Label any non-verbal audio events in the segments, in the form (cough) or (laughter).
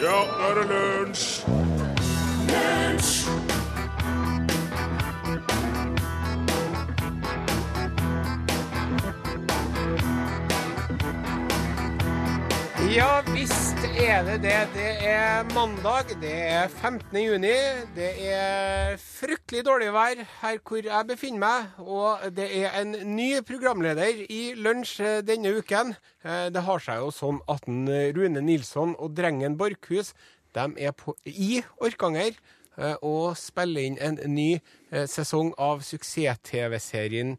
Ja, nå er det lunsj! Ja visst er det det. Det er mandag, det er 15. juni. Det er fryktelig dårlig vær her hvor jeg befinner meg. Og det er en ny programleder i Lunsj eh, denne uken. Eh, Det har seg jo sånn at Rune Nilsson og Drengen Borchhus de er på, i Orkanger eh, og spiller inn en ny eh, sesong av suksess-TV-serien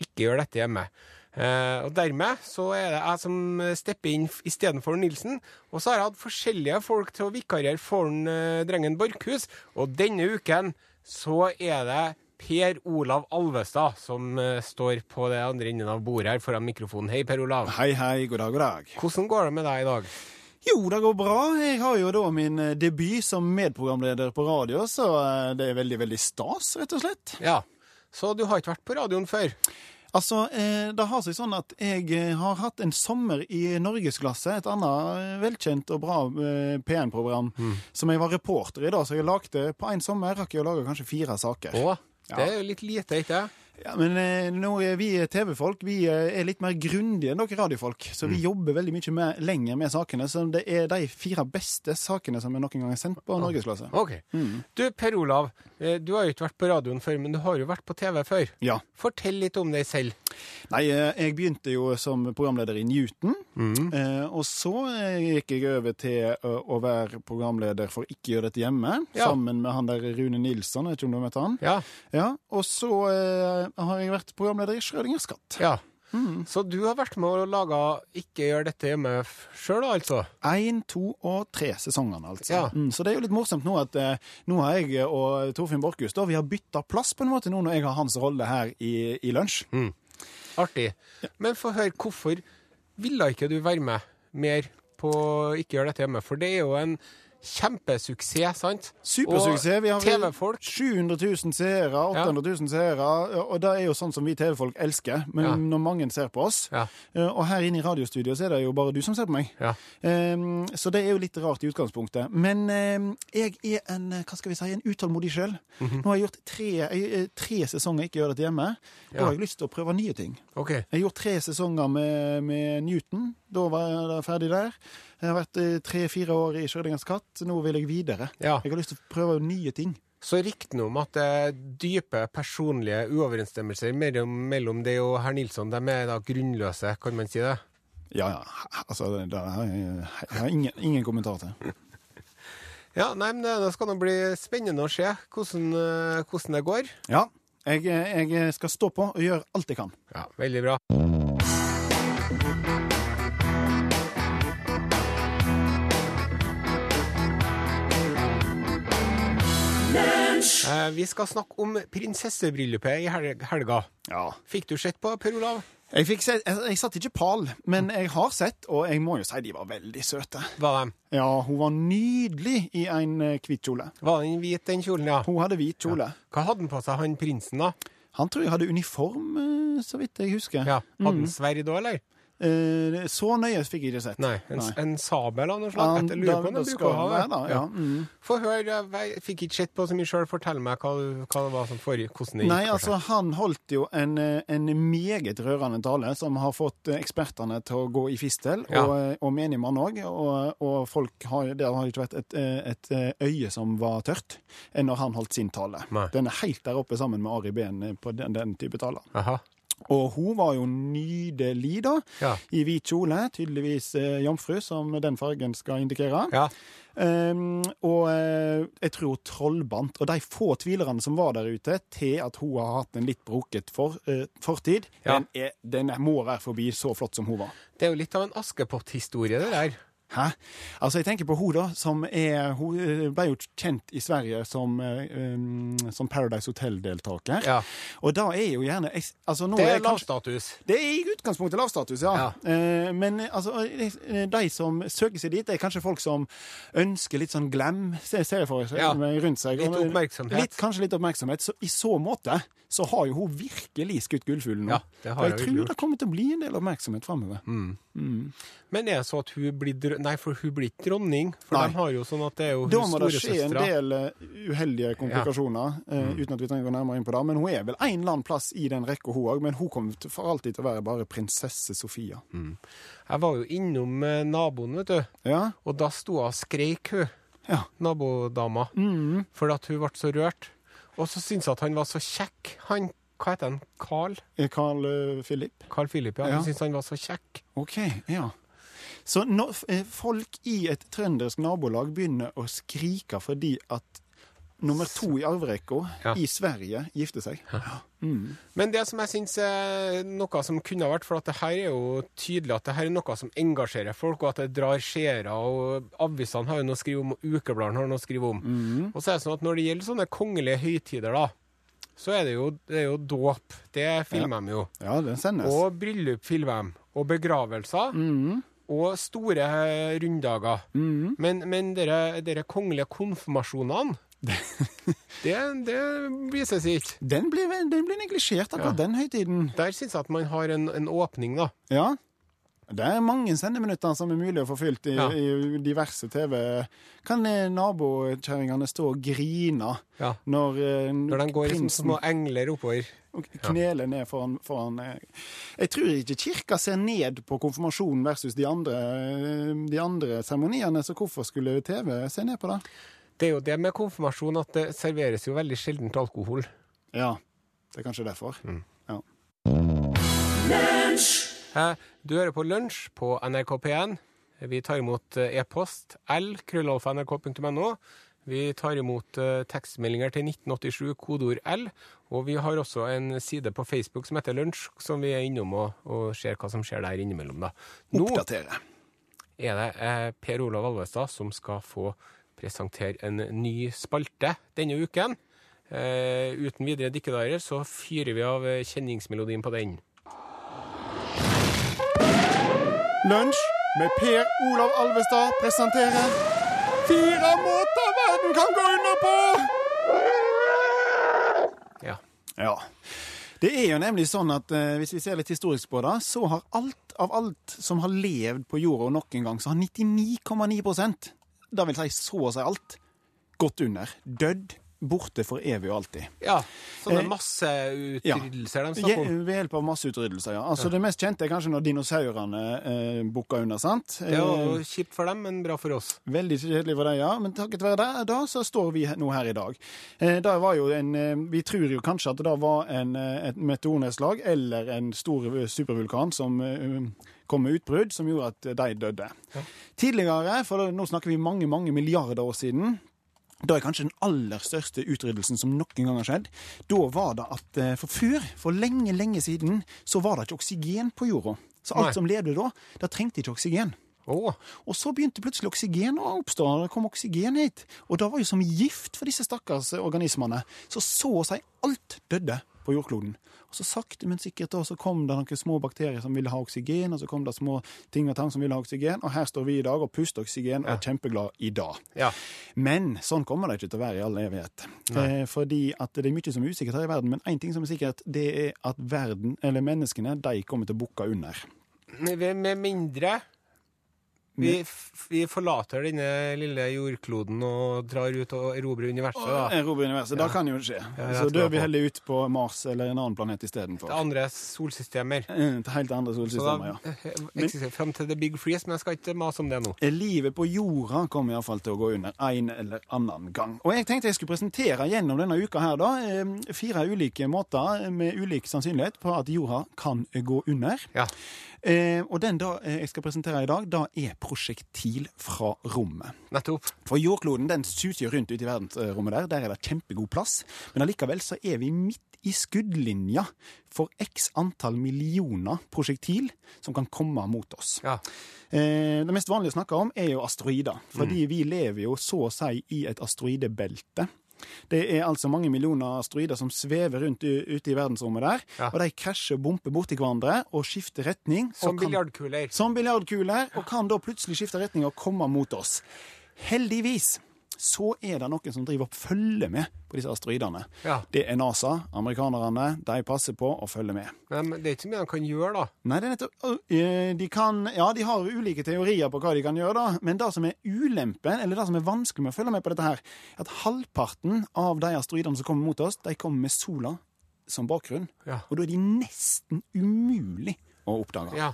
Ikke gjør dette hjemme. Eh, og dermed så er det jeg som stepper inn istedenfor Nilsen. Og så har jeg hatt forskjellige folk til å vikariere for den, eh, drengen Borchhus. Og denne uken så er det Per Olav Alvestad som eh, står på det andre enden av bordet her foran mikrofonen. Hei, Per Olav. Hei, hei, god dag, god dag. Hvordan går det med deg i dag? Jo, det går bra. Jeg har jo da min eh, debut som medprogramleder på radio, så eh, det er veldig, veldig stas, rett og slett. Ja, så du har ikke vært på radioen før? Altså, eh, det har seg sånn at jeg eh, har hatt en sommer i Norgesklasse, et annet eh, velkjent og bra eh, P1-program, som jeg var reporter i da, så jeg lagde på en sommer, rakk jeg å lage kanskje fire saker. Å, det er jo litt lite, ikke det? Ja, men eh, nå er vi TV-folk, vi eh, er litt mer grundige enn dere radiofolk, så vi jobber veldig mye med, lenger med sakene, så det er de fire beste sakene som er noen gang har sendt på Norgesklasse. Ok. Du, Per Olav, eh, du har jo ikke vært på radioen før, men du har jo vært på TV før. Ja. Fortell litt om deg selv. Nei, eh, jeg begynte jo som programleder i Newton, Mm. og så eh, gikk jeg over til å, å være programleder for Ikke gjør dette hjemme, Ja. sammen med han der Rune Nilsson, jeg vet ikke om du har møtt han? Ja. Ja, og så eh, har jeg vært programleder i Schrødingers katt. ja. Så du har vært med og laga Ikke gjør dette hjemme sjøl, altså? Én, to og tre sesongene, altså. Ja. Mm, så det er jo litt morsomt nå at eh, nå har jeg og Torfinn Borchhus vi har bytta plass på en måte nå når jeg har hans rolle her i, i lunsj. Artig. Men få høre, hvorfor ville ikke du være med mer på Ikke gjør dette hjemme? For det er jo en kjempesuksess, sant? Supersuksess. Vi har TV-folk 700 000 seere, 800 000 seere, og det er jo sånn som vi TV-folk elsker, men Ja. når mange ser på oss. Ja. Eh, Og her inne i radiostudioet så er det jo bare du som ser på meg. Ja. Um, så det er jo litt rart i utgangspunktet. Men um, jeg er en eh, hva skal vi si, en utålmodig sjøl. Mhm. Nå har jeg gjort tre, eh, tre sesonger Ikke gjør dette hjemme. Da har jeg lyst til å prøve nye ting. Okay. Jeg har gjort tre sesonger med, med Newton. Da var jeg ferdig der. Jeg har vært tre-fire år i Schrødingers katt. Nå vil jeg videre. Ja. Jeg har lyst til å prøve nye ting. Så ryktene om at det er dype personlige uoverensstemmelser mellom, mellom deg og herr Nilsson, de er da grunnløse, kan man si det? Ja, ja. Altså, det, det har jeg, jeg har ingen, ingen kommentar til. (laughs) Ja, nei, men det skal nå bli spennende å se hvordan, eh, hvordan det går. Ja. Jeg, jeg skal stå på og gjøre alt jeg kan. Ja, veldig bra. Vi skal snakke om prinsessebryllupet i helga. Ja. Fikk du sett på, Per Olav? Jeg, fikk se, jeg, jeg satt ikke pal, men jeg har sett, og jeg må jo si de var veldig søte. Var de? Ja, hun var nydelig i en eh, hvit kjole. Var den hvit, den kjolen, ja? Hun hadde hvit kjole. Hva hadde han på seg, han prinsen, da? Han tror jeg hadde uniform, eh, så vidt jeg husker. Ja, Hadde han sverd òg, eller? Eh, så nøye fikk jeg ikke sett. Nei, en, Nei. en sabel av noe slag? Ja, Jeg lurer på om de det bruker å ha være, det. da, ja. Mm. Få høre, jeg fikk ikke sett på så mye sjøl. Fortell meg hva, hva det var som foregikk, hvordan det gikk. Nei, for altså, han holdt jo en, eh, en meget rørende tale som har fått eh, ekspertene til å gå i fistel, Ja. og, eh, og menigmann òg. Og, og folk har, det har ikke vært et, eh, et eh, øye som var tørt enn når han holdt sin tale. Nei. Den er helt der oppe sammen med Ari Behn eh, på den, den type taler. Aha. Og hun var jo nydelig, da. Ja. I hvit kjole. Tydeligvis eh, jomfru, som den fargen skal indikere. Ja. Um, og eh, jeg tror trollbandt. Og de få tvilerne som var der ute, til at hun har hatt en litt broket for, eh, fortid, Ja. den, er, den må være forbi så flott som hun var. Det er jo litt av en Askepott-historie, det der. Hæ? Altså, jeg tenker på hun da, som er Hun eh, ble jo kjent i Sverige som, um, som Paradise Hotel-deltaker. Ja. Og da er jo gjerne jeg- altså, Det er er lav lavstatus. Det er i utgangspunktet lavstatus, ja. Ja. Uh, men altså, eh, de som søker seg dit, er kanskje folk som ønsker litt sånn glam, ser jeg for meg, rundt seg. Litt oppmerksomhet. Litt, kanskje litt oppmerksomhet. Så i så måte så har jo hun virkelig skutt gullfuglen nå. Ja, For jeg tror det kommer til å bli en del oppmerksomhet framover. Men er det så at hun blir Nei, for hun blir ikke dronning. For Nei. de har jo sånn at det er jo Da må det skje en del eh, uheldige komplikasjoner, eh, uten at vi trenger å gå nærmere inn på det. Men hun er vel en eller annen plass i den rekka, hun òg. Men hun kommer til- for alltid til å være bare prinsesse Sofia. Jeg var jo innom eh, naboen, vet du. Ja? Og da sto hun og skreik, hun, Ja. nabodama. Mm. Fordi at hun ble så rørt. Og så syntes jeg at han var så kjekk. Han, hva heter han? Carl? Eh, Carl eh, Philip? Carl Philip, ja. Ja. Hun syntes han var så kjekk. OK, ja. Så når eh, folk i et trøndersk nabolag begynner å skrike fordi at nummer to i arverekka Ja. i Sverige gifter seg Mm. Men det som jeg syns er noe som kunne ha vært, for at det her er jo tydelig at det her er noe som engasjerer folk, og at det drar seere. Og avisene har jo noe å skrive om, og ukebladene har noe å skrive om. Mm. Og så er det sånn at når det gjelder sånne kongelige høytider, da, så er det jo, det er jo dåp. Det filmer de jo. Ja, det sendes. Og bryllup filmer de. Og begravelser. Mm. Og store runddager. Mm. Men, men dere, dere kongelige konfirmasjonene, det, det vises ikke. Den blir, den blir neglisjert, akkurat Ja. den høytiden. Der syns jeg at man har en, en åpning, da. Ja. Det er mange sendeminutter som er mulig å få fylt i, Ja. i diverse TV. Kan eh, nabokjerringene stå og grine Ja. når, uh, Når de går som små engler oppover. og kneler ned foran, foran eh. Jeg tror ikke kirka ser ned på konfirmasjonen versus de andre, de andre seremoniene, så hvorfor skulle TV se ned på det? Det er jo det med konfirmasjon at det serveres jo veldig sjelden alkohol. Ja, det er kanskje derfor. Mm. Ja. Eh, Du hører på Lunsj på NRK P1. Vi tar imot eh, e-post l krøllalfa.nrk.no. Vi tar imot eh, tekstmeldinger til 1987, kodeord L. Og vi har også en side på Facebook som heter Lunsj, som vi er innom og, og ser hva som skjer der innimellom. da. Nå Oppdatere. er det eh, Per Olav Alvestad som skal få presentere en ny spalte denne uken. Eh, uten videre dikkedarer så fyrer vi av kjenningsmelodien på den. Lunsj med Per Olav Alvestad presenterer Fire måter verden kan gå under på! Ja. Ja. Det er jo nemlig sånn at eh, hvis vi ser litt historisk på det, så har alt av alt som har levd på jorda noen gang, så har 99,9 det vil si så å si alt, gått under. Dødd. Borte for evig og alltid. ja. Sånne Eh, ja. de snakker om. Ved hjelp av masseutryddelser, ja. Altså Det mest kjente er kanskje når dinosaurene eh, bukka under, sant? Det var Eh, kjipt for dem, men bra for oss. Veldig kjedelig for deg, ja. Men takket være det, da så står vi nå her i dag. Eh, det var jo en, eh, vi tror jo kanskje at det da var en, et meteornedslag eller en stor supervulkan som eh, kom med utbrudd, som gjorde at de døde. Ja. Tidligere, for nå snakker vi mange, mange milliarder år siden, da er kanskje den aller største utryddelsen som noen gang har skjedd. Da var det at eh, for før, for lenge, lenge siden, så var det ikke oksygen på jorda. Så alt Nei. som levde da, det trengte ikke oksygen. Oh. Og så begynte plutselig oksygen å oppstå. Det kom oksygen hit. Og det var jo som gift for disse stakkars organismene. Så så å si alt døde på jordkloden. Og så sakte, men sikkert da, så kom det noen små bakterier som ville ha oksygen, og så kom det små ting og tang som ville ha oksygen, og her står vi i dag og puster oksygen og er kjempeglade i dag. ja. Men sånn kommer det ikke til å være i all evighet. Eh, fordi at det er mye som er usikkert her i verden, men én ting som er sikkert, det er at verden, eller menneskene, de kommer til å bukke under. Med, med mindre vi, vi forlater denne lille jordkloden og drar ut og erobrer universet, da. Erobre universet. Det kan jo skje. Ja, så dør vi heller ut på Mars eller en annen planet istedenfor. Til andre solsystemer. Eh, Til helt andre solsystemer, da ja. eh, eksisterer fram til the big freeze, men jeg skal ikke mase om det nå. Eh, Livet på jorda kommer iallfall til å gå under en eller annen gang. Og jeg tenkte jeg skulle presentere gjennom denne uka her da, eh, fire ulike måter med ulik sannsynlighet på at jorda kan gå under. Ja. Eh, og den da eh, jeg skal presentere i dag, da er prosjektil fra rommet. Nettopp. For jordkloden den suser jo rundt ute i verdensrommet der. Der er det kjempegod plass. Men allikevel så er vi midt i skuddlinja for x antall millioner prosjektil som kan komme mot oss. Ja. Eh, det mest vanlige å snakke om er jo asteroider. Fordi vi lever jo så å si i et asteroidebelte. Det er altså mange millioner asteroider som svever rundt ute i verdensrommet der. Ja. Og de krasjer og bumper borti hverandre og skifter retning. Som biljardkuler. som biljardkuler, og kan da plutselig skifte retning og komme mot oss. Heldigvis så er det noen som driver og følger med på disse asteroidene. Ja. Det er NASA, amerikanerne. De passer på å følge med. Men det er ikke mye de kan gjøre, da. Nei, det er nettopp øh, De kan Ja, de har ulike teorier på hva de kan gjøre, da. Men det som er ulempen, eller det som er vanskelig med å følge med på dette her, er at halvparten av de asteroidene som kommer mot oss, de kommer med sola som bakgrunn. Ja. Og da er de nesten umulig å oppdage. Ja.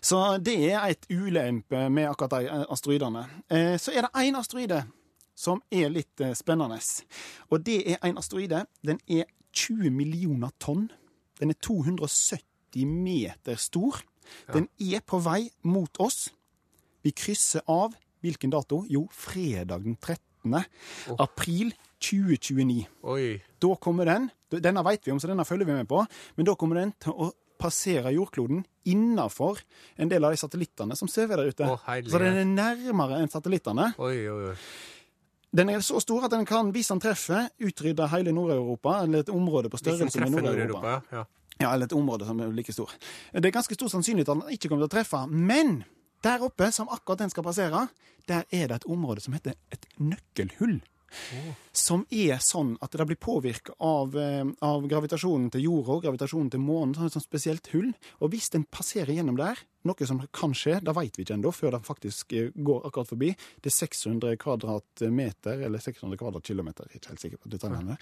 Så det er et ulempe med akkurat de asteroidene. Eh, Så er det én asteroide som er litt eh, spennende. Og det er en asteroide. Den er 20 millioner tonn. Den er 270 meter stor. Den er på vei mot oss. Vi krysser av hvilken dato? Jo, fredag den 13. april 2029. Oi. Da kommer den. Denne vet vi om, så denne følger vi med på. Men da kommer den til å passere jordkloden innafor en del av de satellittene som svever der ute. Å, så den er nærmere enn satellittene. Oi, oi, oi. Den er så stor at den kan, hvis den treffer, utrydde hele Nord-Europa, eller et område på størrelse med Nord-Europa. Nord-Europa, ja. Ja, eller et område som er like stor. Det er ganske stor sannsynlighet at den ikke kommer til å treffe. Men der oppe, som akkurat den skal passere, der er det et område som heter et nøkkelhull. Som er sånn at det blir påvirka av, eh, av gravitasjonen til jorda og gravitasjonen til månen. Sånn et sånt spesielt hull. Og hvis den passerer gjennom der, noe som kan skje, det vet vi ikke ennå, før den faktisk eh, går akkurat forbi Det er 600 kvadratmeter, eller 600 kvadratkilometer, jeg ikke helt sikker på detaljene,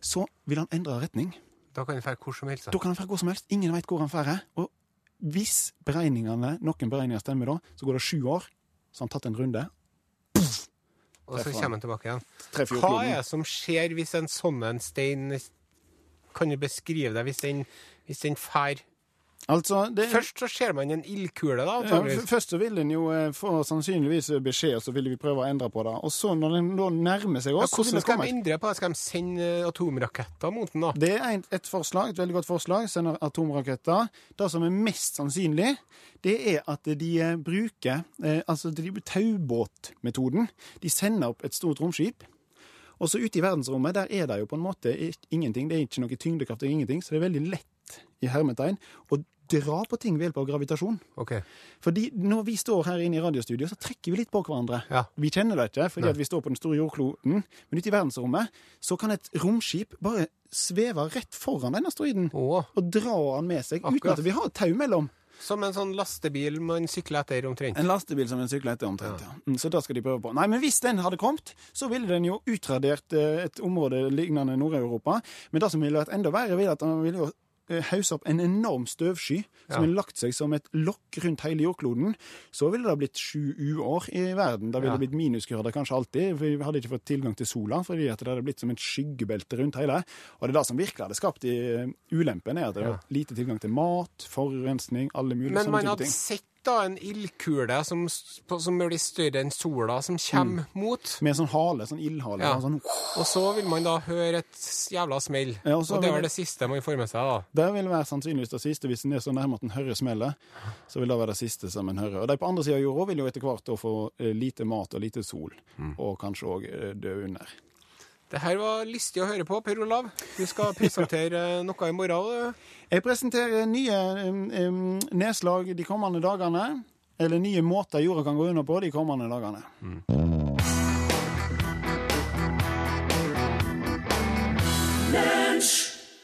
så vil han endre retning. Da kan han fære hvor som helst. Da kan han fære hvor som helst. Ingen vet hvor han færer. Og hvis beregningene, noen beregninger stemmer da, så går det sju år, så har han tatt en runde. Og så kommer han tilbake igjen. Hva er det som skjer hvis en sånn en stein Kan du beskrive det hvis den, hvis den fær Altså, det, Først så ser man en ildkule, da. ja, antageligvis. først så vil den jo eh, få sannsynligvis beskjed, og så vil vi prøve å endre på det. Og så når den da nærmer seg oss, ja, hvordan skal de endre på det? Skal de sende eh, atomraketter mot den, da? Det er et forslag, et veldig godt forslag. Sender atomraketter. Det som er mest sannsynlig, det er at de eh, bruker altså de taubåtmetoden. De sender opp et stort romskip. Og så ute i verdensrommet, der er det jo på en måte ingenting. Det er ikke noe tyngdekraft, det er ingenting. Så det er veldig lett i hermetegn å dra på ting ved hjelp av gravitasjon. Okay. Fordi når vi står her inne i radiostudio, så trekker vi litt på hverandre. Ja. Vi kjenner det ikke, fordi vi står på den store jordkloden. Men ute i verdensrommet så kan et romskip bare sveve rett foran den asteroiden oh. og dra den med seg uten at vi har et tau mellom. som en sånn lastebil man sykler etter, omtrent. En lastebil som en sykler etter omtrent, ja. ja. Så da skal de prøve på. Nei, men hvis den hadde kommet, så ville den jo utradert eh, et område lignende Nord-Europa. Men det som ville vært enda verre, ville at den ville jo hausse opp en enorm støvsky som ville lagt seg som et lokk rundt hele jordkloden. Så ville det blitt sju uår i verden. Da ville Ja. blitt minusgrader kanskje alltid. for Vi hadde ikke fått tilgang til sola, fordi det hadde blitt som et skyggebelte rundt hele. Og det er det som virkelig hadde skapt eh, ulempen, er at det var lite tilgang til mat, forurensning, alle mulige Men sånne man hadde sett da en ildkule som, som blir større enn sola, som kommer mot. Med sånn hale, sånn ildhale. Ja. Sånn, Og så vil man da høre et jævla smell. Ja, og og det er vel det- siste man får med seg, da. Det vil være sannsynligvis det siste. Hvis en er så nærme at en hører smellet, så vil det være det siste som en hører. Og de på andre sida av jorda vil jo etter hvert få eh, lite mat og lite sol, og kanskje òg dø under. Det her var lystig å høre på, Per Olav. Du skal (laughs) presentere noe i morgen. Jeg presenterer nye um, nedslag de kommende dagene. Eller nye måter jorda kan gå under på de kommende dagene.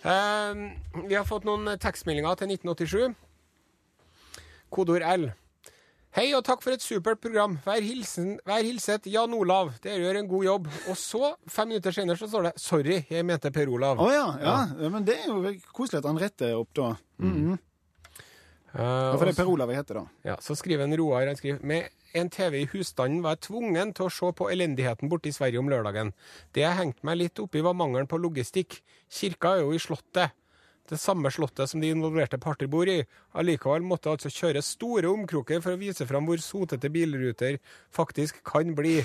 Eh, vi har fått noen tekstmeldinger til 1987. Kodeord L. Hei og takk for et supert program. Vær, hilsen, vær hilset Jan Olav. Dere gjør en god jobb. Og så, fem minutter senere, så står det Sorry, jeg mente Per Olav. Å ja, ja. ja. Men det er jo koselig at han retter opp da. Mhm. uh, Ja, for det er Per Olav jeg heter, da. Ja, Så skriver en Roar han skriver, med en TV i husstanden var jeg tvungen til å se på elendigheten borte i Sverige om lørdagen. Det jeg hengte meg litt oppi, var mangelen på logistikk. Kirka er jo i Slottet. Det samme slottet som de involverte parter bor i. Allikevel måtte altså kjøre store omkroker for å vise fram hvor sotete bilruter faktisk kan bli.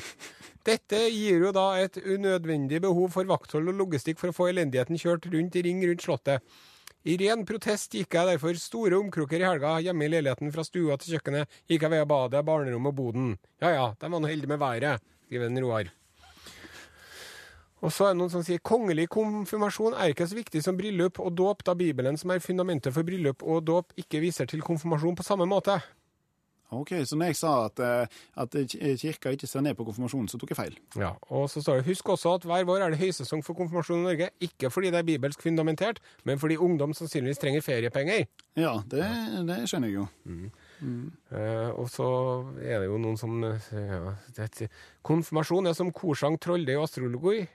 Dette gir jo da et unødvendig behov for vakthold og logistikk for å få elendigheten kjørt rundt i ring rundt Slottet. I ren protest gikk jeg derfor store omkroker i helga hjemme i leiligheten fra stua til kjøkkenet. Gikk jeg via badet, barnerommet og boden. Ja ja, de var nå heldige med været, skriver Roar. Og så er det noen som sier kongelig konfirmasjon er ikke så viktig som bryllup og dåp, da Bibelen, som er fundamentet for bryllup og dåp, ikke viser til konfirmasjon på samme måte. Ok, Så når jeg sa at, eh, at kirka ikke ser ned på konfirmasjonen, så tok jeg feil. Ja, og så står det Husk også at hver vår er det høysesong for konfirmasjon i Norge. Ikke fordi det er bibelsk fundamentert, men fordi ungdom sannsynligvis trenger feriepenger. Ja, det, det skjønner jeg jo. Eh, og så er det jo noen som eh, ja, det, Konfirmasjon er som korsang, trolldeig og astrologi.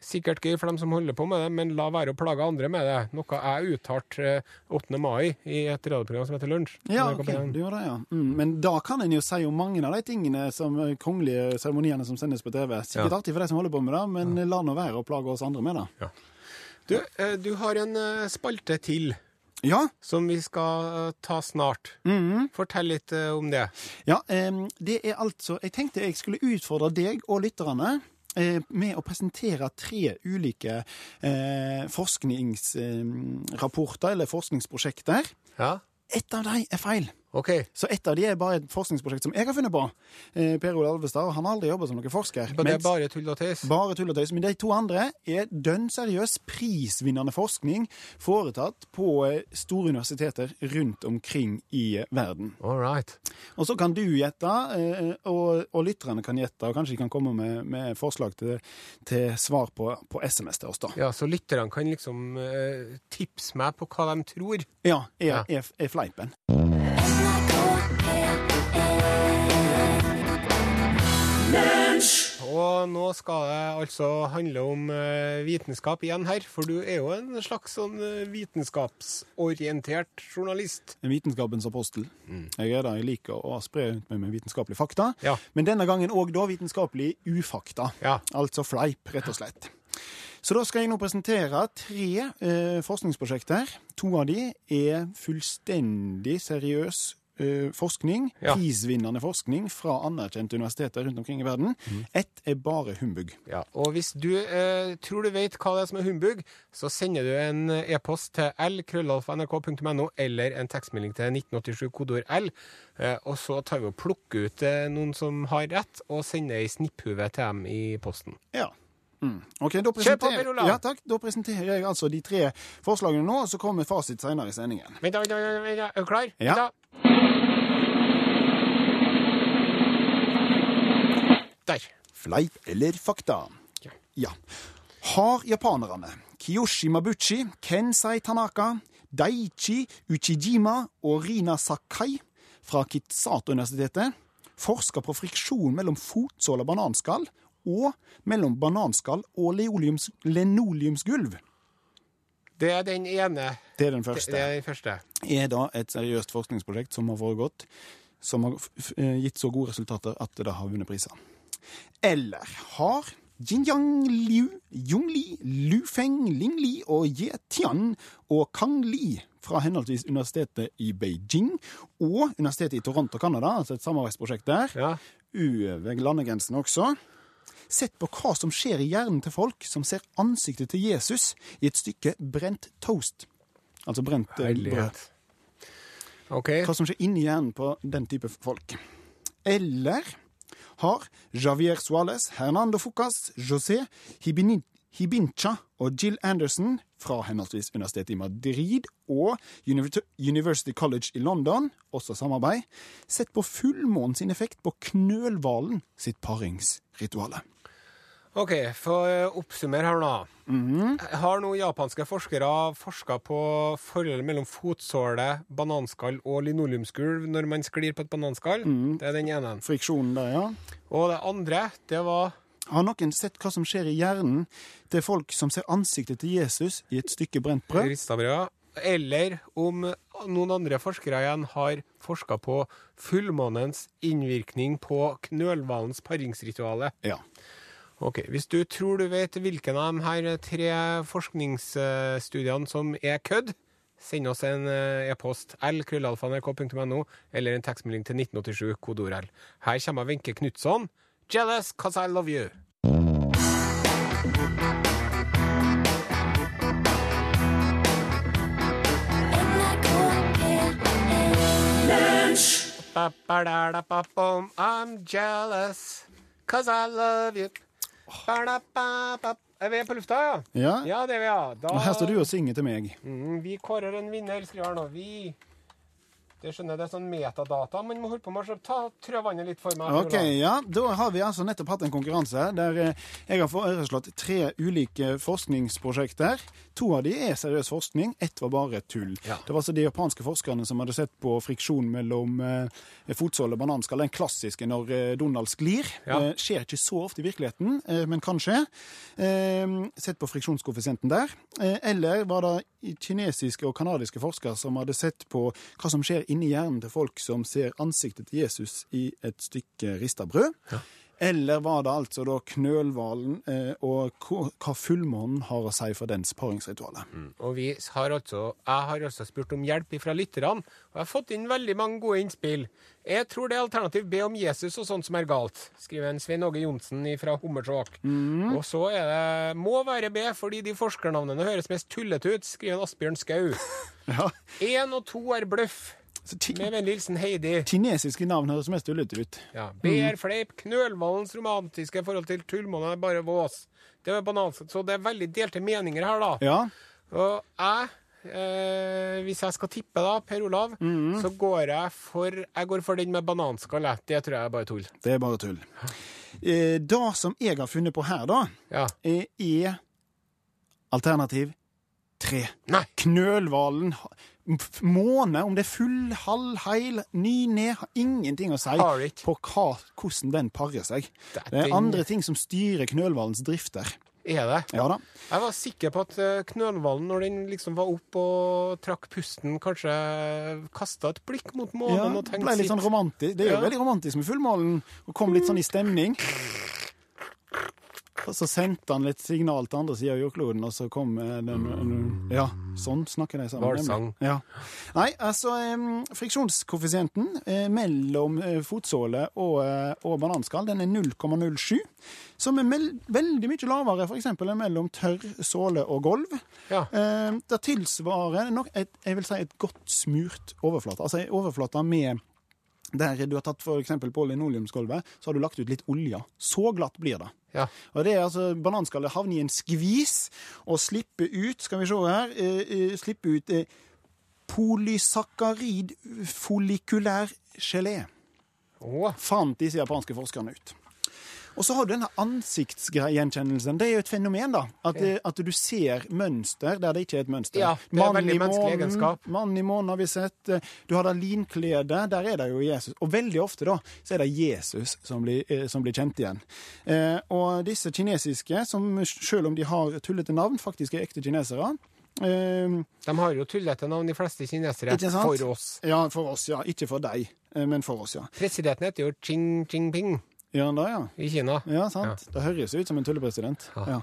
Sikkert gøy for dem som holder på med det, men la være å plage andre med det. Noe jeg uttalte eh, 8. mai i et radioprogram som heter Lunsj. Ja, ok, du gjør det, ja. Mm, men da kan en jo si om mange av de tingene som eh, kongelige seremoniene som sendes på TV. Sikkert Ja. artig for de som holder på med det, men la nå være å plage oss andre med det. Du, eh, du har en eh, spalte til Ja, som vi skal eh, ta snart. Fortell litt eh, om det. ja det er altså Jeg tenkte jeg skulle utfordre deg og lytterne eh, med å presentere tre ulike eh, forskningsrapporter, eller forskningsprosjekter. Ja, Ett av dem er feil. OK. Så ett av de er bare et forskningsprosjekt som jeg har funnet på. Eh, per Ole Alvestad, han har aldri jobba som noen forsker. Men det er bare tull og tøys. Bare tull og tøys. Men de to andre er dønn seriøs, prisvinnende forskning foretatt på eh, store universiteter rundt omkring i verden. All right. Og så kan du gjette, eh, og, og lytterne kan gjette, og kanskje de kan komme med, med forslag til, til svar på, på SMS til oss, da. Ja, så lytterne kan liksom eh, tipse meg på hva de tror. Ja, er, Ja. er, er fleipen. Og nå skal det altså handle om eh, vitenskap igjen her, for du er jo en slags sånn eh, vitenskapsorientert journalist. En vitenskapens apostel. Jeg er det, jeg liker å spre rundt meg med vitenskapelige fakta. Ja. Men denne gangen òg da vitenskapelig ufakta. Ja. Altså fleip, rett og slett. Så da skal jeg nå presentere tre eh, forskningsprosjekter. To av de er fullstendig seriøs forskning. Ja. Prisvinnende forskning fra anerkjente universiteter rundt omkring i verden. Ett er bare humbug. Ja, og hvis du eh, tror du vet hva det er som er humbug, så sender du en eh, e-post til l-krøllalfa.nrk.no eller en tekstmelding til 1987 kodeord L, eh, og så tar vi og plukker ut eh, noen som har rett, og sender ei snipphue til dem i posten. Ja. Mm. Ok, da Kjør på, ja, takk. Da presenterer jeg altså de tre forslagene nå, og så kommer fasit senere i sendingen. Vent, vent, vent. Er du klar? Ja. Der. Fleip eller fakta? Ja. Ja. Har japanerne Kiyoshi Mabuchi, Kensei Tanaka, Daichi Uchijima og Rina Sakai fra Kitsato-universitetet forska på friksjon mellom fotsål og bananskall og mellom bananskall og linoleumsgulv? Det er den ene. Det er den første. det er den første. er da et seriøst forskningsprosjekt som har foregått, som har eh, gitt så gode resultater at det har vunnet priser. Eller har Jingyang Liu, Yongli, Lufeng, Lu Feng, Ling Li og Ye Tian og Kang Li fra henholdsvis universitetet i Beijing og universitetet i Toronto, Canada, altså et samarbeidsprosjekt der, Ja. over landegrensen også, sett på hva som skjer i hjernen til folk som ser ansiktet til Jesus i et stykke brent toast. Altså brent eh, brød Okay. Hva som skjer inni hjernen på den type folk. Eller har Javier Suárez, Hernando Fucas, José Hibini- Hibincha og Jill Anderson fra henholdsvis Universitetet i Madrid og University College i London, også samarbeid, sett på fullmånen sin effekt på knølhvalen sitt paringsrituale. OK, for å oppsummere her nå. Har nå japanske forskere forska på forholdet mellom fotsåle, bananskall og linoleumsgulv når man sklir på et bananskall? Det er den ene. Friksjonen der, ja. Og det andre, det var Har noen sett hva som skjer i hjernen til folk som ser ansiktet til Jesus i et stykke brent brød? Eller om noen andre forskere igjen har forska på fullmånens innvirkning på knølhvalens paringsritualet. Ja. Ok, Hvis du tror du vet hvilken av de her tre forskningsstudiene som er kødd, send oss en eh, e-post l-krøllalfa.nrk.no eller en tekstmelding til 1987 kodeord L. Her kommer Wenche Knutson. Jealous cause I love you. I'm jealous cause I love you. Er vi på lufta, ja? ja. Ja, det er vi, ja. Da, Og her står du og synger til meg. Mm, vi kårer en vinner, skriver han. Vi Det skjønner jeg, det er sånn metadata man må holde på med. Så ta Trø vannet litt for meg. Ok, ja. Da har vi altså nettopp hatt en konkurranse der eh, jeg har foreslått tre ulike forskningsprosjekter. To av de er seriøs forskning, ett var bare tull. Ja. Det var altså de japanske forskerne som hadde sett på friksjon mellom eh, fotsål og bananskall. Den klassiske når eh, Donald sklir. Ja. Eh, skjer ikke så ofte i virkeligheten, eh, men kan skje. Eh, sett på friksjonskoeffisienten der. Eller var det kinesiske og kanadiske forskere som hadde sett på hva som skjer inni hjernen til folk som ser ansiktet til Jesus i et stykke rista brød. Eller var det altså da knølhvalen eh, og hva fullmånen har å si for dens paringsrituale? Og vi har altså, jeg har altså spurt om hjelp fra lytterne, og jeg har fått inn veldig mange gode innspill. Jeg tror det er alternativ B om Jesus og sånt som er galt, skriver en Svein Åge Johnsen fra Hummersåk. Og så er det må være B, fordi de forskernavnene høres mest tullete ut, skriver en Asbjørn Skau. (laughs) Ja. Én og to er bløff. Med vennlig Heidi. kinesiske navn høres mest tullete ut. Ja. B er fleip. Knølhvalens romantiske forhold til tullmånen er bare vås. Det er banalt, så det er veldig delte meninger her, da. Ja. Og jeg, eh, hvis jeg skal tippe, da, Per Olav, så går jeg for Jeg går for den med bananskall. Det tror jeg er bare tull. Det er bare tull. Eh, det som jeg har funnet på her, da, Ja. eh, er alternativ tre. Knølhvalen Måne, om det er full, halv, heil, ny, ned, har ingenting å si på hva, hvordan den parer seg. Det er andre ting som styrer knølhvalens drifter. Er det? Ja da. Jeg var sikker på at eh, knølhvalen, når den liksom var opp og trakk pusten, kanskje kasta et blikk mot månen Ja, og det sitt. ble litt sånn romantisk. Det er jo Ja. veldig romantisk med fullmålen, og kom litt sånn i stemning. Og så sendte han litt signal til andre sida av jordkloden, og så kom eh, den Ja, sånn snakker de sammen. Hvalsang. Ja. Nei, altså Friksjonskoeffisienten eh, mellom eh, fotsåle og, og bananskall den er 0,07. Som er veldig mye lavere f.eks. enn mellom tørr såle og gulv. Ja. Det tilsvarer nok et, jeg vil si et godt smurt overflate. Altså en overflate med der du har tatt f.eks. på linoleumsgulvet, så har du lagt ut litt olje. Så glatt blir det. Ja. Og det er altså Bananskallet havner i en skvis og slipper ut Skal vi se her eh, eh, Slipper ut eh, polysakkarid follikulær gelé. Oh. Fant disse japanske forskerne ut. Og så har du denne ansiktsgjenkjennelsen. Det er jo et fenomen, da. At, eh, at du ser mønster der det ikke er et mønster. Ja, det er Mann veldig menneskelig egenskap. Mann i månen har vi sett. Du har da linklede. Der er det jo Jesus. Og veldig ofte da, så er det Jesus som blir, eh, som blir kjent igjen. Eh, og disse kinesiske, som selv om de har tullete navn, faktisk er ekte kinesere. Uh, de har jo tullete navn, de fleste kinesere. For oss. ja, for oss, ja. Ikke for deg, eh, men for oss, ja. Presidenten heter jo Ching Jinping Gjør han det, ja? i Kina. Ja, sant. Det høres ut som en tullepresident. Ja. Ja.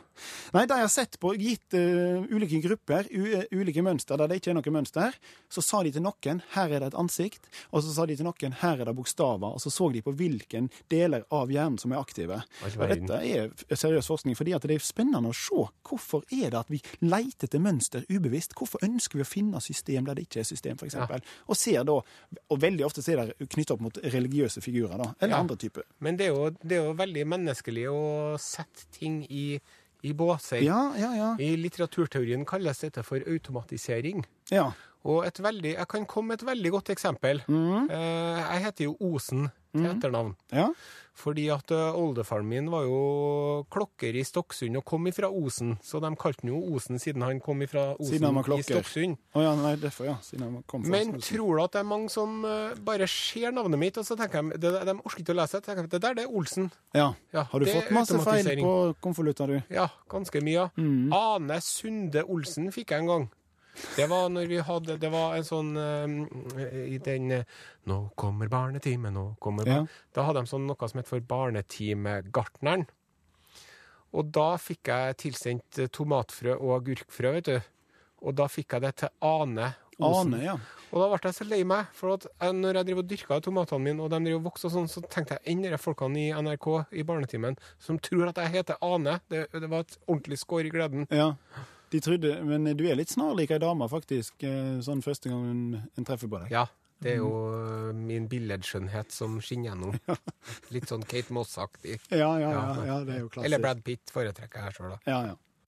Nei, de har sett på gitt uh, ulike grupper, u eh, ulike mønster der det ikke er noe mønster. Så sa de til noen her er det et ansikt, og så sa de til noen her er det bokstaver. Og så så de på hvilken deler av hjernen som er aktive. Og dette er seriøs forskning, fordi det er spennende å se hvorfor er det at vi leter etter mønster ubevisst. Hvorfor ønsker vi å finne system der det ikke er system, f.eks. Ja. Og ser da, og veldig ofte er det knyttet opp mot religiøse figurer, da, eller Ja. andre typer. Men det er, jo, det er jo veldig menneskelig å sette ting i, i båser. Ja, ja, ja. I litteraturteorien kalles dette for automatisering. ja. Og et veldig, jeg kan komme med et veldig godt eksempel. Mm. Eh, jeg heter jo Osen til etternavn. Ja. Fordi at eh, oldefaren min var jo klokker i Stokksund og kom ifra Osen. Så de kalte han jo Osen siden han kom ifra Osen i. Stokksund. Å ja, nei, derfor, ja. Siden han kom fra Men tror du at det er mange som eh, bare ser navnet mitt, og så tenker de det, De orker ikke å lese det. Det der, det er Olsen. Ja. Ja, Har du fått masse feil på konvolutter, du? Ja, ganske mye. Mm. Ane Sunde Olsen fikk jeg en gang. Det var når vi hadde Det var en sånn eh, I den eh, 'Nå kommer barnetime, nå kommer bar Ja. Da hadde de sånn noe som het for Barnetimegartneren. Og da fikk jeg tilsendt eh, tomatfrø og agurkfrø, vet du. Og da fikk jeg det til Ane Osen. Ane, ja. Og da ble jeg så lei meg, for at jeg, når jeg driver og dyrka tomatene mine, og de driver og vokser og sånn, så tenkte jeg enn de folkene i NRK i Barnetimen som tror at jeg heter Ane. Det, det var et ordentlig skår i gleden. ja. De trodde, Men du er litt snarlik ei dame, faktisk, eh, sånn første gang en, en treffer på deg. Ja, det er jo øh, min billedskjønnhet som skinner gjennom. (laughs) Litt sånn Kate Moss-aktig. Ja, ja, Ja. ja, det er jo klassisk. Eller Brad Pitt foretrekker jeg sjøl, da. Ja, ja.